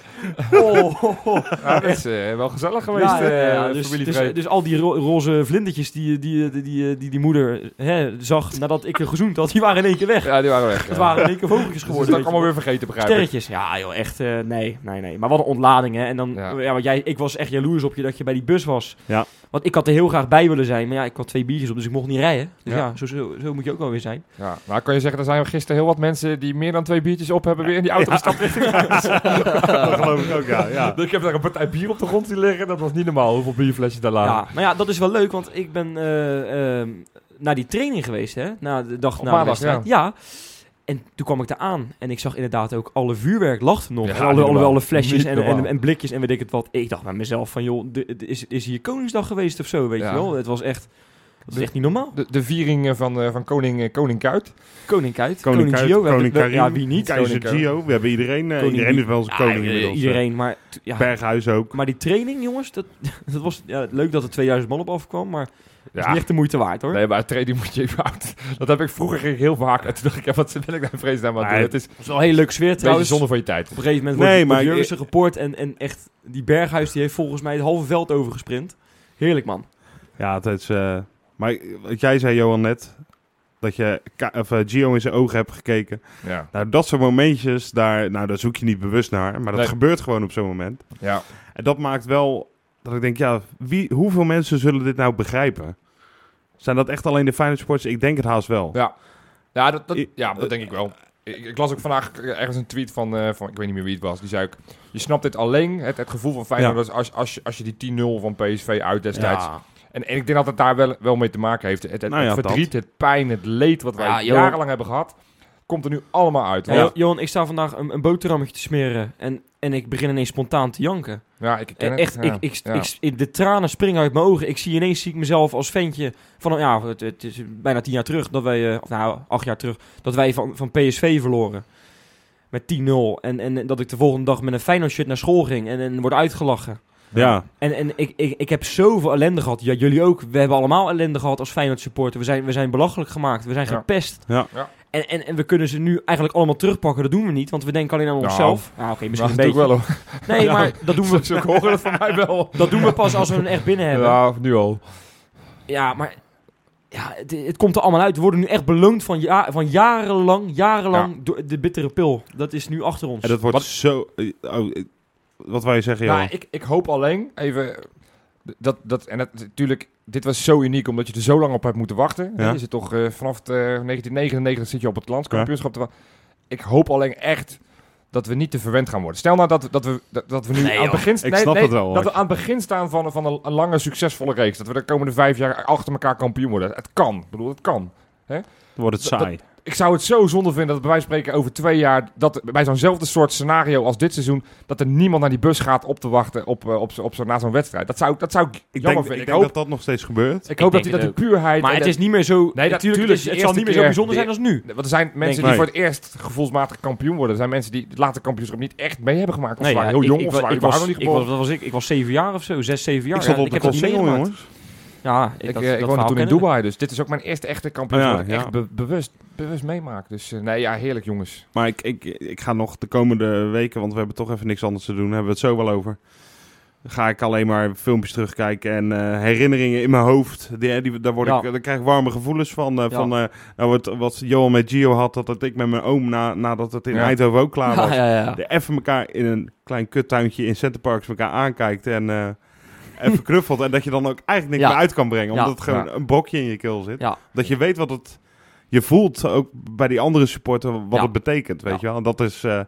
Oh, oh, oh. Ja, dat is eh, wel gezellig geweest, Ja, ja, eh, Dus, dus, dus al die ro- roze vlindertjes die, die, die, die, die, die moeder hè, zag nadat ik er gezoend had, die waren in één keer weg. ja, die waren weg. Het ja. waren in één keer vogeltjes Dus geworden. dat weet kan allemaal weer vergeten, begrijp ik. Sterretjes. Ja, joh, echt. eh, nee, nee, nee. Maar wat een ontlading, hè. En dan, Ja. ja. want jij, ik was echt jaloers op je dat je bij die bus was. Ja. Want ik had er heel graag bij willen zijn. Maar ja, ik had twee biertjes op, dus ik mocht niet rijden. Dus Ja. ja, zo, zo, zo moet je ook wel weer zijn. Ja, nou kan je zeggen, er zijn gisteren heel wat mensen die meer dan twee biertjes op hebben weer in die auto gestapt richting huis. dat geloof ik ook, ja. ja. Ik heb daar een partij bier op de grond zien liggen. Dat was niet normaal hoeveel bierflesjes daar lagen. Ja, maar ja, dat is wel leuk, want ik ben eh, ehm, naar die training geweest, hè. Na de dag Op na de maandag, wedstrijd. Ja. En toen kwam ik daar aan en ik zag inderdaad ook alle vuurwerk lag er nog. Ja, alle, alle, flesjes en, en, blikjes en weet ik het wat. Ik dacht bij mezelf van, joh, de, de- is, is hier Koningsdag geweest of zo, weet Ja. je wel? Het was echt, dat is De- echt niet normaal. De, de viering eh, van, eh, van koning, eh, koning Kuit. Koning Kuit, Koning Koning, Gio. Koning Karim, Ja, wie niet? Keizer Koning Gio. We hebben iedereen. eh, Koning iedereen is wel zijn Ja, koning inmiddels. Iedereen, maar... Ja, Berghuis ook. maar die training, jongens, dat, dat was ja, leuk dat er 2000 man op afkwam, maar het is Ja. niet echt de moeite waard, hoor. Nee, maar training moet je even uit. Dat heb ik vroeger ging ik heel vaak. En toen dacht ik, ja, wat ben ik daar vreselijk aan? Nee, Het is Het was wel een hele leuke sfeer trouwens. zonde van je tijd. Op een gegeven moment Nee, wordt, maar Jurgensen geport en, en echt, die Berghuis die heeft volgens mij het halve veld overgesprint. Heerlijk, man. Ja, het is... eh, maar wat jij zei, Johan, net... Dat je of, eh, Gio in zijn ogen hebt gekeken. Ja. Nou, dat soort momentjes, daar, nou, daar zoek je niet bewust naar. Maar dat Nee. gebeurt gewoon op zo'n moment. Ja. En dat maakt wel dat ik denk, ja, wie, hoeveel mensen zullen dit nou begrijpen? Zijn dat echt alleen de Feyenoord supporters? Ik denk het haast wel. Ja, ja, dat, dat, ja dat denk ik wel. Ik, ik las ook vandaag ergens een tweet van, eh, van, ik weet niet meer wie het was, die zei ook, je snapt dit alleen, het, het gevoel van Feyenoord, Ja. als, als, je, als je die 10-0 van PSV uit destijds, Ja. En, en ik denk dat het daar wel, wel mee te maken heeft. Het, het, Nou ja, het verdriet, het pijn, het leed wat wij Ja, jarenlang hebben gehad, komt er nu allemaal uit. Ja, Ja, Jo- Johan, ik sta vandaag een, een boterhammetje te smeren en, en ik begin ineens spontaan te janken. ja ik ken het. echt, ja. ik, ik, Ja. ik, ik- de tranen springen uit mijn ogen. Ik zie ineens zie ik mezelf als ventje van, ja, het, het is bijna tien jaar terug dat wij, eh, of nou, acht jaar terug, dat wij van, van PSV verloren. Met 10-0. En, en dat ik de volgende dag met een Feyenoord shirt naar school ging en, en word uitgelachen. Ja, En, en ik, ik, ik heb zoveel ellende gehad. Ja, jullie ook. We hebben allemaal ellende gehad als Feyenoord supporter. We zijn, we zijn belachelijk gemaakt. We zijn Ja. gepest. Ja. Ja. En, en, en we kunnen ze nu eigenlijk allemaal terugpakken. Dat doen we niet, want we denken alleen aan Nou, onszelf. Ah, oké, misschien Nou, een dat doe beetje. ik wel hoor. Nee, Ja. maar dat doen, we, Ze horen het van mij wel. dat doen we pas als we hem echt binnen hebben. Ja, Ja, nu al. maar ja, het, het komt er allemaal uit. We worden nu echt beloond van, ja, van jarenlang, jarenlang door de bittere pil. Dat is nu achter ons. en dat wordt Wat- zo... eh, Oh, eh, wat wil je zeggen, Johan? Nou, ik, ik hoop alleen even dat, dat en het, natuurlijk, dit was zo uniek omdat je er zo lang op hebt moeten wachten. Ja. Je zit toch eh, vanaf het, eh, 1999 zit je op het landskampioenschap. Ik hoop alleen echt dat we niet te verwend gaan worden. Stel nou dat, dat, we, dat, dat we nu Nee, aan het begin, nee, snap nee, het wel, dat we aan het begin staan van, van een, een lange succesvolle reeks. Dat we de komende vijf jaar achter elkaar kampioen worden. Het kan. Ik bedoel, het kan. Dan wordt het dat- saai. Ik zou het zo zonde vinden dat bij wijze van spreken over twee jaar, dat bij zo'nzelfde soort scenario als dit seizoen, dat er niemand naar die bus gaat op te wachten op, eh, op, zo- op zo, na zo'n wedstrijd. Dat zou, dat zou ik ik jammer denk, vinden. ik Ik, denk hoop, dat dat nog steeds gebeurt. ik hoop dat, die, dat die puurheid... maar het is niet meer zo... dat- natuurlijk, tuurlijk, het, het zal niet meer zo bijzonder de- zijn als nu. Want er zijn mensen die Nee. voor het eerst gevoelsmatig kampioen worden. Er zijn mensen die het laatste kampioenschap niet echt mee hebben gemaakt. Of Nee, ja, heel ik- jong ik, of waren ik was, ik was, ik? Ik was zeven jaar of zo, zes, zeven jaar. ik stond Ja, op de meegemaakt. jongens. Ja, ik, Ik, dat, eh, ik dat woonde verhaal toen in we. Dubai, dus dit is ook mijn eerste echte kampioenschap. Ja, echt be- bewust, bewust meemaak. Dus eh, nee, ja, heerlijk jongens. Maar ik, ik, ik ga nog de komende weken, want we hebben toch even niks anders te doen, hebben we het zo wel over. Ga ik alleen maar filmpjes terugkijken en eh, herinneringen in mijn hoofd. Die, die, daar, word Ja. ik, daar krijg ik warme gevoelens van. eh, Ja. van eh, nou, wat, wat Johan met Gio had, dat, dat ik met mijn oom, na, nadat het in Ja. Eindhoven ook klaar was, Ja, ja, ja. de even elkaar in een klein kuttuintje in Centerparks elkaar aankijkt en even knuffelt. En dat je dan ook eigenlijk niks Ja. meer uit kan brengen, omdat Ja. het gewoon Ja. een brokje in je keel zit. Ja. Dat je weet wat het... Je voelt ook bij die andere supporter wat Ja. het betekent, weet Ja. je wel. En dat is... eh,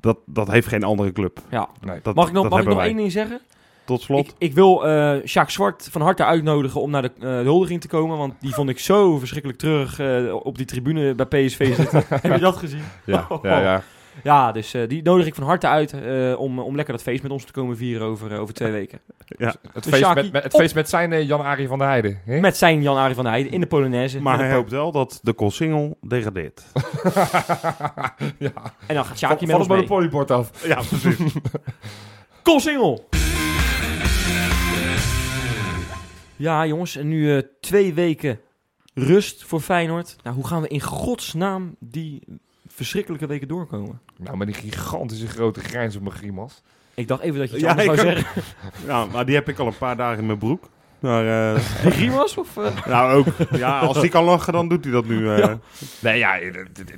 dat, dat heeft geen andere club. Ja. Nee. Dat, Mag ik nog, mag ik nog wij. één ding zeggen? tot slot. Ik, ik wil eh Sjaak Zwart van harte uitnodigen om naar de, eh, de huldiging te komen. Want die vond ik zo verschrikkelijk terug eh, op die tribune bij PSV zitten. Heb je dat gezien? Ja, ja, ja. Ja, dus eh, die nodig ik van harte uit eh, om, om lekker dat feest met ons te komen vieren over, eh, over twee weken. ja. Het, Dus feest met, met, het op. feest met zijn eh, Jan-Arie van der Heijden. hè? Met zijn Jan-Arie van der Heijden in de Polonaise. Maar hij hoopt wel dat de Colsingel degradeert. ja. En dan gaat Sjaki met van ons mee. monopoliebord af. Ja, precies. Koolsingel! Ja, jongens, en nu eh, twee weken rust voor Feyenoord. Nou, hoe gaan we in godsnaam die verschrikkelijke weken doorkomen? Nou, met die gigantische grote grijns op mijn grimas. Ik dacht even dat je iets Ja, zou zeggen. ja, maar die heb ik al een paar dagen in mijn broek. Maar, eh, Die grimas? Of, eh? nou ook. Ja, als die kan lachen, dan doet hij dat nu. eh. Ja. Nee, ja, het, het-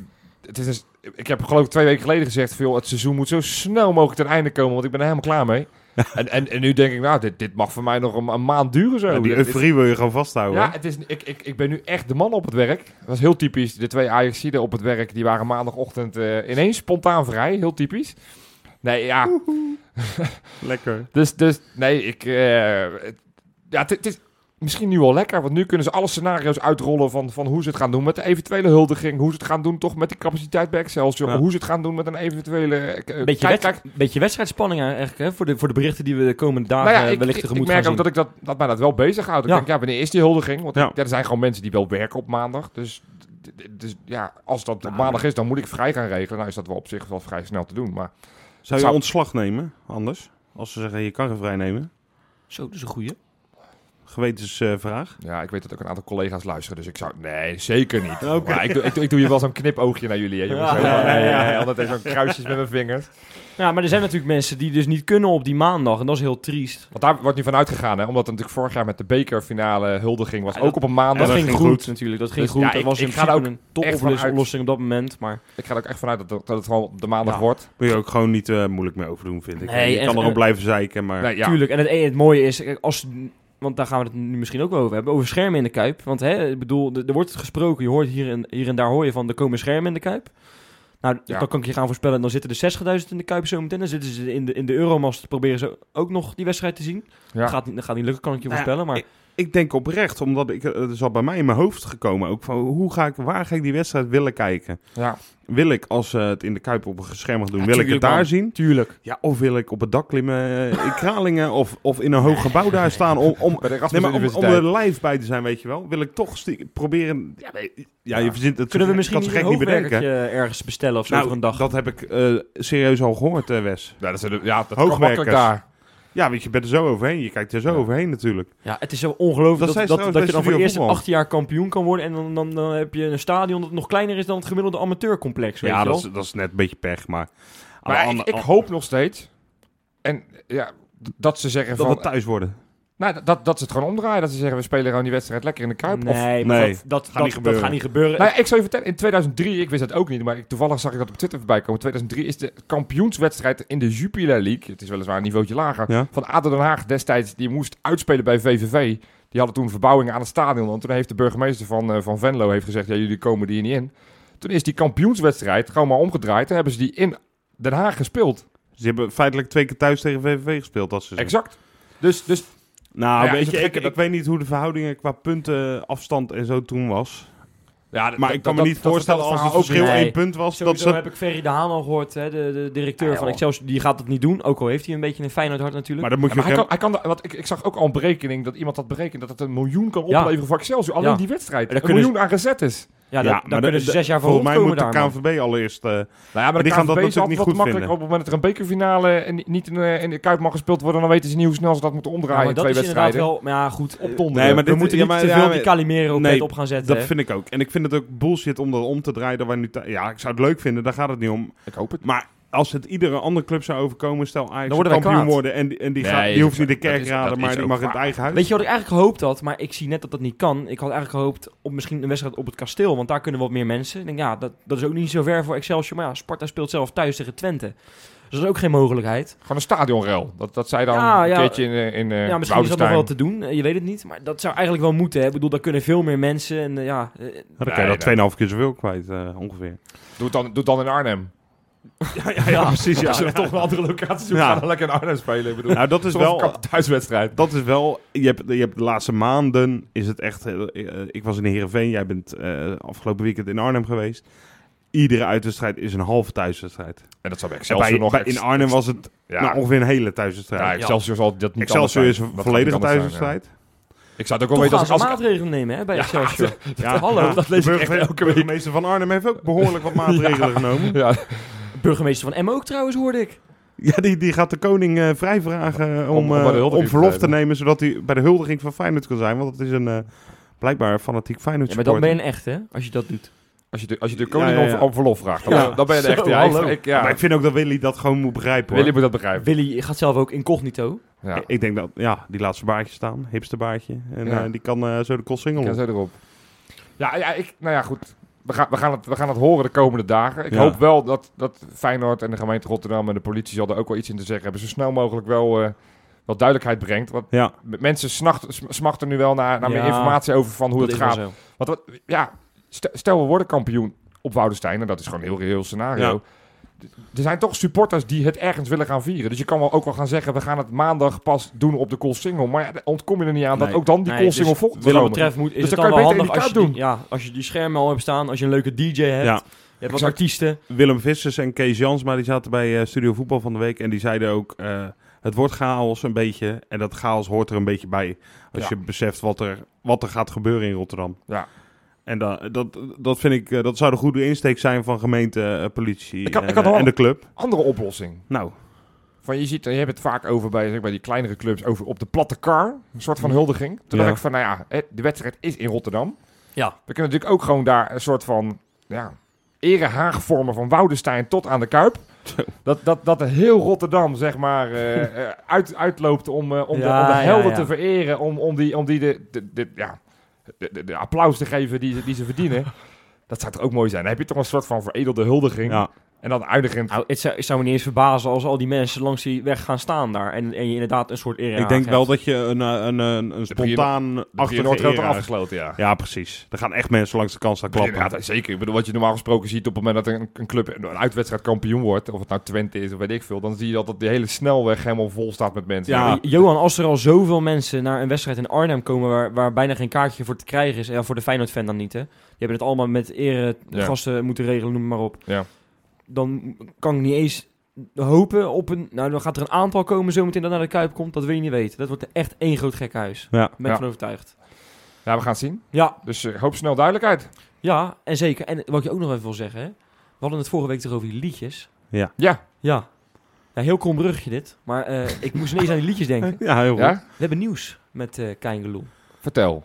het is ik heb geloof ik twee weken geleden gezegd... Veel, het seizoen moet zo snel mogelijk ten einde komen... want ik ben er helemaal klaar mee. en, en, en nu denk ik, nou, dit, dit mag voor mij nog een, een maand duren zo. Ja, die euforie wil je gewoon vasthouden. Ja, het is, ik, ik, ik ben nu echt de man op het werk. Dat was heel typisch. De twee Ajaxiden op het werk, die waren maandagochtend eh, ineens spontaan vrij. Heel typisch. Nee, ja. Lekker. Dus, dus nee, ik... eh, ja, het is misschien nu wel lekker. Want nu kunnen ze alle scenario's uitrollen van, van hoe ze het gaan doen met de eventuele huldiging. Hoe ze het gaan doen toch met die capaciteit bij Excelsior. Ja. Hoe ze het gaan doen met een eventuele... eh, beetje, kijk, beetje wedstrijdspanning eigenlijk, hè? Voor, de, voor de berichten die we de komende dagen nou ja, eh, ik, wellicht ik, ik tegemoet merk gaan ook zien. dat, ik dat, dat mij dat wel bezighoudt. Ik Ja. denk, ja, wanneer is die huldiging? Want Ja. er zijn gewoon mensen die wel werken op maandag. Dus, dus ja, als dat op Nou, maandag is, dan moet ik vrij gaan regelen. Nou is dat wel op zich wel vrij snel te doen. Maar Zou je Zou- ontslag nemen, anders? Als ze zeggen, je kan geen vrij nemen. Zo, dat is een goeie. Gewetensvraag. ja, ik weet dat ook een aantal collega's luisteren. Dus ik zou... Nee, zeker niet. Oké. Maar ik, doe, ik, doe, ik doe hier wel zo'n knipoogje naar jullie. Hè, jongens. Ja, ja, ja, ja. Altijd even zo'n kruisjes met mijn vingers. Ja, maar er zijn natuurlijk mensen die dus niet kunnen op die maandag. En dat is heel triest. Want daar wordt nu van uitgegaan. Hè, omdat het natuurlijk vorig jaar met de bekerfinale huldiging was. Ja, ook dat- op een En maandag. dat, dat ging ging goed, goed. natuurlijk. Dat ging Dus goed. ja, dat ik- was in ik ga er ook een topoplossing op dat moment. Maar Ik ga er ook echt vanuit dat, het- dat het gewoon op de maandag Ja. wordt. Moet je ook gewoon niet eh, moeilijk mee overdoen, vind ik. Nee, je en- kan erop en- blijven zeiken, maar... Nee, ja. Tuurlijk. En het, het mooie is, als, want daar gaan we het nu misschien ook wel over hebben, over schermen in de Kuip. Want hè, ik bedoel, er wordt gesproken, je hoort hier en, hier en daar hoor je van, er komen schermen in de Kuip. Nou, Ja. dan kan ik je gaan voorspellen, dan zitten er 60.000 in de Kuip zometeen. Dan zitten ze in de, in de Euromast, proberen ze ook nog die wedstrijd te zien. Ja. Dat, gaat niet, dat gaat niet lukken, kan ik je Nou voorspellen. Maar Ik denk oprecht, omdat ik, het is al bij mij in mijn hoofd gekomen ook van hoe ga ik, waar ga ik die wedstrijd willen kijken? Ja. Wil ik als ze het in de Kuip op een gescherm doen, Ja, wil ik het daar man. zien? tuurlijk. Ja, of wil ik op het dak klimmen eh, in Kralingen of, of in een hoog gebouw daar staan om, om, Bij de Erasmus nee, maar om, om er live bij te zijn, weet je wel? Wil ik toch proberen... Ja, nee, ja, je verzint het. Kunnen we ik misschien niet een gek niet bedenken. ergens bestellen of zo Nou, voor een dag? dat heb ik eh, serieus al gehoord, eh, Wes. Ja, dat, is, ja, dat kan Hoogwerkers. makkelijk daar. Ja, weet je, je bent er zo overheen. Je kijkt er zo Ja. overheen natuurlijk. Ja, het is zo ongelooflijk Dat dat, dat, dat, je dan voor de eerste Studio acht jaar kampioen kan worden. En dan, dan, dan heb je een stadion dat nog kleiner is dan het gemiddelde amateurcomplex. Weet Ja, je dat wel? is, dat is net een beetje pech, maar... Maar ik, hoop nog steeds. En ja, dat ze zeggen dat van... we thuis worden. Nou, dat, dat ze het gewoon omdraaien. Dat ze zeggen, we spelen gewoon die wedstrijd lekker in de Kuip. Of, Nee, maar Nee, dat, dat, gaat dat, niet dat gaat niet gebeuren. nou ja, ik zal je vertellen, in 2003, ik wist dat ook niet, maar ik, toevallig zag ik dat op Twitter voorbij komen. 2003 is de kampioenswedstrijd in de Jupiler League, het is weliswaar een niveautje lager, Ja. van ADO Den Haag destijds, die moest uitspelen bij VVV. Die hadden toen verbouwingen aan het stadion. En toen heeft de burgemeester van, eh, van Venlo heeft gezegd, ja, jullie komen die niet in. Toen is die kampioenswedstrijd gewoon maar omgedraaid en hebben ze die in Den Haag gespeeld. Ze hebben feitelijk twee keer thuis tegen VVV gespeeld. Dat ze Exact. Dus, dus Nou, Ja, is weet het je, ik, dat- weet niet hoe de verhoudingen qua punten, afstand en zo toen was. ja, Maar ik kan dat- me niet dat voorstellen als het verschil één punt was. Dat ze, heb ik Ferry de Haan al gehoord, hè, de, de directeur Ja, van. Excelsior. Die gaat het niet doen, ook al heeft hij een beetje een Feyenoord hart natuurlijk. maar dan moet Ja, je maar hij kan, hij kan, da- want ik, ik zag ook al een berekening dat iemand had berekend dat het een miljoen kan Ja. opleveren voor Excelsior. Alleen Ja. die wedstrijd. Een miljoen aan gezettes. Ja, dan, Ja, dan maar kunnen ze zes jaar voor Volgens mij moet de daar. KNVB allereerst... eh, Nou ja, maar de Die gaan dat natuurlijk niet wat goed makkelijker. vinden. Op het moment dat er een bekerfinale en niet in, de- in de Kuip mag gespeeld worden, dan weten ze niet hoe snel ze dat moeten Ja, omdraaien maar in dat twee is inderdaad wedstrijden. wel... Maar ja, goed. eh, Opdonderen. Nee, maar we dit- moeten ja, niet maar- te ja, veel maar- die Calimero nee, op gaan zetten. dat vind ik ook. En ik vind het ook bullshit om erom te draaien dat wij nu... Ja, ik zou het leuk vinden, daar gaat het niet om. Ik hoop het. Maar als het iedere andere club zou overkomen, stel Ajax Dan kampioen kwaad. worden en, die- en die, Nee, gaat, die hoeft niet de kerkraden, dat maar die mag in het eigen huis. Weet je wat ik eigenlijk gehoopt had? Maar ik zie net dat dat niet kan. Ik had eigenlijk gehoopt op misschien een wedstrijd op het kasteel. Want daar kunnen wat meer mensen. Ik denk, ja, dat, dat is ook niet zo ver voor Excelsior. Maar ja, Sparta speelt zelf thuis tegen Twente. Dus dat is ook geen mogelijkheid. Gewoon een stadionrel. Dat, dat zij dan Ja, een keertje in, eh, in eh ja, misschien is dat nog wel te doen. Eh, je weet het niet. Maar dat zou eigenlijk wel moeten. Hè. Ik bedoel, daar kunnen veel meer mensen. En ja, Dan kan je dat 2,5 keer zoveel kwijt, ongeveer. Doe het dan, doe het dan in Arnhem. Ja, ja, ja, precies. Ja. Als je toch een andere locatie zoekt, Ja. ga dan lekker in Arnhem spelen. Ik bedoel, Nou, dat is wel... een thuiswedstrijd. Dat is wel, je hebt, je hebt de laatste maanden, is het echt, eh, ik was in Heerenveen, jij bent eh, afgelopen weekend in Arnhem geweest. Iedere uitwedstrijd is een halve thuiswedstrijd. En dat zou bij En Excelsior bij, nog... bij- in Arnhem was het ja, nou, ongeveer een hele thuiswedstrijd. ja, Excelsior zal dat niet Excelsior is een volledige thuiswedstrijd. Ik zou het ook Toch wel gaan weten als... als maatregelen nemen hè, bij Excelsior. Ja, Hallo, ja, dat lees de ik echt burgemeester- elke week. burgemeester van Arnhem heeft ook behoorlijk wat maatregelen genomen. ja, Burgemeester van Emmen ook trouwens, hoorde ik. Ja, die, die gaat de koning eh vrijvragen om, Om- om eh, om verlof te nemen, zodat hij bij de huldiging van Feyenoord kan zijn. Want het is een eh, blijkbaar fanatiek Feyenoord Ja, maar dan ben je een echt, hè? Als je dat doet. als je de, als je de koning Ja, ja, ja. Om, om verlof vraagt, dan, Ja. dan ben je de echt. Ja, ik, ja. Maar ik vind ook dat Willy dat gewoon moet begrijpen hoor. Willy moet dat begrijpen. Willy gaat zelf ook incognito. Ja. Ik denk dat, ja, die laat zijn baardje staan, hipsterbaardje. En Ja. die kan eh, zo de koolsingel Ja, op. zo erop. Ja, ja, ik, nou ja, goed. We gaan, we, gaan het, we gaan het horen de komende dagen. Ik Ja. hoop wel dat, dat Feyenoord en de gemeente Rotterdam en de politie zal er ook wel iets in te zeggen hebben. Zo snel mogelijk wel, eh, wel duidelijkheid brengt. Want Ja, mensen smachten nu wel naar, naar meer informatie over van hoe dat het gaat. Want wat, ja, st- stel we worden kampioen op Woudenstein, en dat is gewoon een heel reëel scenario. Er zijn toch supporters die het ergens willen gaan vieren. Dus je kan wel ook wel gaan zeggen, we gaan het maandag pas doen op de Koolsingel. Maar ja, ontkom je er niet aan dat ook dan die Nee, Koolsingel dus volgt. Wat dat betreft moet, is Dus het dan dan kan wel je beter handig als je, kaart die, ja, als je die schermen al hebt staan, als je een leuke DJ hebt. ja. Je hebt wat Exact. artiesten. Willem Vissers en Kees Jansma die zaten bij eh, Studio Voetbal van de Week. En die zeiden ook, eh, het wordt chaos een beetje. En dat chaos hoort er een beetje bij. Als Ja. je beseft wat er, wat er gaat gebeuren in Rotterdam. Ja. En da, dat, dat vind ik, eh, dat zou de goede insteek zijn van gemeente, eh, politie Ik had- en, ik had eh, en de club. Andere oplossing. Nou, Van je ziet, je hebt het vaak over bij, zeg, bij die kleinere clubs, over op de platte kar. Een soort van huldiging. Toen Ja. dacht ik van, nou ja, hè, de wedstrijd is in Rotterdam. Ja. We kunnen natuurlijk ook gewoon daar een soort van, ja, erehaag vormen van Woudenstein tot aan de Kuip. Dat, dat, dat heel Rotterdam, zeg maar, uit, uitloopt om, eh, om, de, om helden ja. te vereren. Om, om die, om die de, de, de- ja, de, de, de applaus te geven die, ze- die ze verdienen. Dat zou toch ook mooi zijn. Dan heb je toch een soort van veredelde huldiging. ja. En dan eindigend Nou, het zou, het zou me niet eens verbazen als al die mensen langs die weg gaan staan daar. En, en je inderdaad een soort ere ik denk wel dat je een, eh, een, een, een spontaan de achtige Noord wordt afgesloten, ja. Ja, precies. Er gaan echt mensen langs de kant staan klappen. Ja, zeker. Ik bedoel, wat je normaal gesproken ziet op het moment dat een, een club een uitwedstrijd kampioen wordt, of het nou Twente is of weet ik veel, dan zie je dat die hele snelweg helemaal vol staat met mensen. Ja. Ja, Johan, als er al zoveel mensen naar een wedstrijd in Arnhem komen waar, waar bijna geen kaartje voor te krijgen is, en ja, voor de Feyenoord-fan dan niet, hè. Die hebben het allemaal met ere Ja. gasten moeten regelen, noem maar op. Ja. Dan kan ik niet eens hopen op een... Nou, dan gaat er een aantal komen zometeen dat naar de Kuip komt. Dat wil je niet weten. Dat wordt echt één groot gekhuis. Ja. Daar ben ik Ja. van overtuigd. Ja, we gaan het zien. Ja, Dus eh, hoop snel duidelijkheid. ja, en zeker. En wat ik je ook nog even wil zeggen, hè. We hadden het vorige week toch over die liedjes. Ja. Ja. Ja, heel krom brugje dit. Maar eh, ik moest ineens aan die liedjes denken. Ja, heel goed. Ja? We hebben nieuws met eh Kein Geloel. Vertel.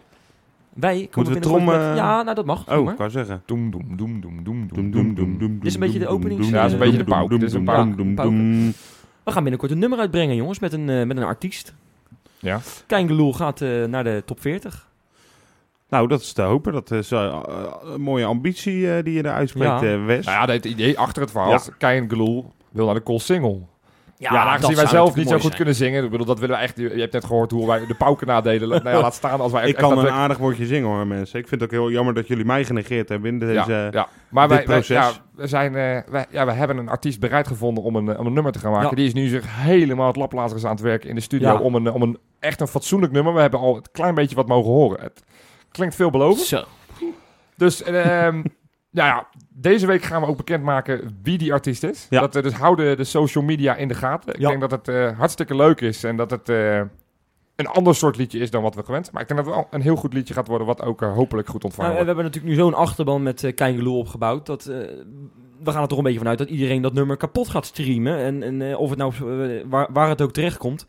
Wij komen Moeten we trommen? met- Ja, nou dat mag. Oh, maar. ik wou zeggen. Doem, doem, doem, doem, doem, Doem, doem. doem, doem, doem, Dit is een beetje de doem, Ja, dat is een beetje de Dit is een doem. We gaan binnenkort een nummer uitbrengen, jongens, met een, eh, met een artiest. Ja. Kein Geloel gaat eh, naar de top 40. Nou, dat is te hopen. Dat is eh, een mooie ambitie eh, die je daar uitspreekt, Ja. eh, Wes. Nou ja, het idee achter het verhaal Ja. is, Kein Geloel wil naar de Cool Single. Ja, dat aangezien wij zelf niet zo goed zijn. kunnen zingen. Ik bedoel, dat willen we echt. Je hebt net gehoord hoe wij de pauken nadelen. nou ja, laat staan als wij ik echt kan een aardig woordje zingen hoor, mensen. Ik vind het ook heel jammer dat jullie mij genegeerd hebben in deze... ja, ja. Maar dit wij, ja, we, zijn, eh, wij, ja, we hebben een artiest bereid gevonden om een, eh, om een nummer te gaan maken. Ja. Die is nu zich helemaal het laplazers aan het werken in de studio Ja. om, een, om een echt een fatsoenlijk nummer. We hebben al een klein beetje wat mogen horen. Het klinkt veelbelovend. Zo. Dus ehm, nou ja, deze week gaan we ook bekendmaken wie die artiest is. Ja. Dat, we dus houden de social media in de gaten. Ik Ja. denk dat het eh, hartstikke leuk is en dat het eh, een ander soort liedje is dan wat we gewend zijn. Maar ik denk dat het wel een heel goed liedje gaat worden, wat ook eh, hopelijk goed ontvangen Nou, we wordt. hebben natuurlijk nu zo'n achterban met eh Kein Geloel opgebouwd. Dat, eh, we gaan er toch een beetje vanuit dat iedereen dat nummer kapot gaat streamen. En, en eh, of het nou, waar, waar het ook terecht komt.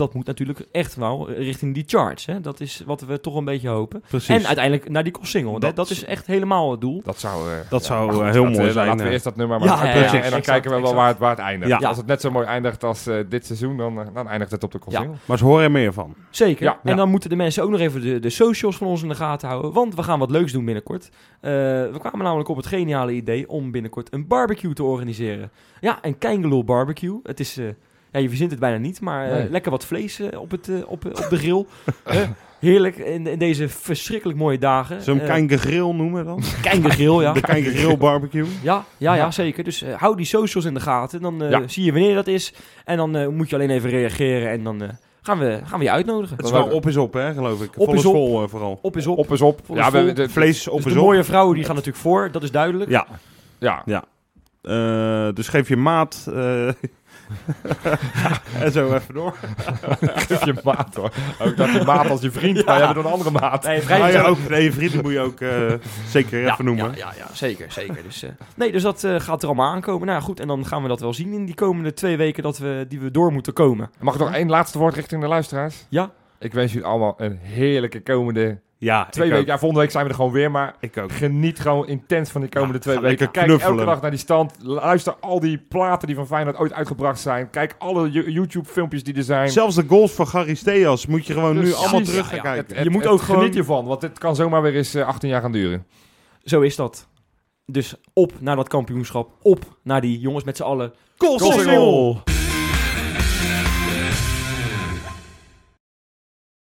Dat moet natuurlijk echt wel richting die charts. Hè? Dat is wat we toch een beetje hopen. Precies. En uiteindelijk naar die single. Dat, Dat- is echt helemaal het doel. Dat zou, eh, Dat ja, zou, goed, eh, heel mooi zijn, Laten we eh. eerst dat nummer maar Ja, uitbrengen ja, ja, en dan exact, kijken we wel waar het, waar het eindigt. Ja. Als het net zo mooi eindigt als eh, dit seizoen, dan, eh, dan eindigt het op de Ja. single. Maar ze horen er meer van. Zeker. Ja. en Ja. dan moeten de mensen ook nog even de, de socials van ons in de gaten houden. Want we gaan wat leuks doen binnenkort. Eh, we kwamen namelijk op het geniale idee om binnenkort een barbecue te organiseren. Ja, een Keingeloel barbecue. Het is eh, Ja, je verzint het bijna niet, maar eh, lekker wat vlees eh, op, het, eh, op, op de grill. Heerlijk in, in deze verschrikkelijk mooie dagen. Zo'n Eh, Keinke Grill noemen dan? Grill, ja. De Grill barbecue. Ja, ja, ja, Ja. zeker. Dus hou die socials in de gaten. Dan Ja. zie je wanneer dat is. En dan moet je alleen even reageren. En dan gaan, we, gaan we je uitnodigen. Het is wel op is op, hè, geloof ik. Op Vol is is op. vol, vooral. Op is op. Op is op. Vol Ja, is we, de, Vlees op dus is de op. mooie vrouwen die gaan natuurlijk voor. Dat is duidelijk. Ja, ja. eh, dus geef je maat. En zo even door. Geef je maat hoor. Ook dat je maat als je vriend, maar je hebt nog een andere maat. Nee, vrij ja, gezellig. ook, nee, vrienden moet je ook eh, zeker Ja, even noemen. Ja, ja, ja, zeker, zeker. Dus, eh, nee, dus dat eh, gaat er allemaal aankomen. Nou ja, goed, en dan gaan we dat wel zien in die komende twee weken dat we, die we door moeten komen. Mag ik nog één laatste woord richting de luisteraars? Ja? Ik wens jullie allemaal een heerlijke komende Ja, twee weken. Ook. Ja, volgende week zijn we er gewoon weer, maar Ik ook. geniet gewoon intens van die komende Ja, twee weken. Kijk knuffelen. elke dag naar die stand. Luister al die platen die van Feyenoord ooit uitgebracht zijn. Kijk alle Yo- YouTube-filmpjes die er zijn. Zelfs de goals van Gary Steas moet je gewoon nu allemaal terug gaan ja, kijken. Het- het- Je moet het- ook gewoon- Geniet hiervan, want dit kan zomaar weer eens eh, 18 jaar gaan duren. Zo is dat. Dus op naar dat kampioenschap. Op naar die jongens met z'n allen. Goal Goal single!